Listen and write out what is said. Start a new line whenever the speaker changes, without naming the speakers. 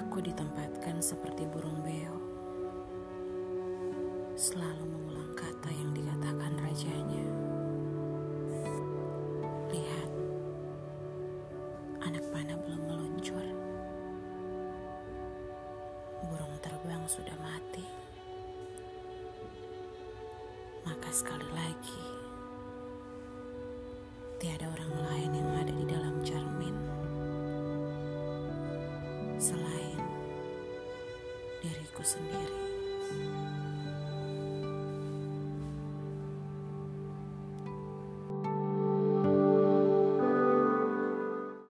Aku ditempatkan seperti burung beo, selalu mengulang kata yang dikatakan rajanya. Lihat, anak panah belum meluncur. Burung terbang sudah mati. Maka sekali lagi, tiada orang lain yang ada di dalam diriku sendiri.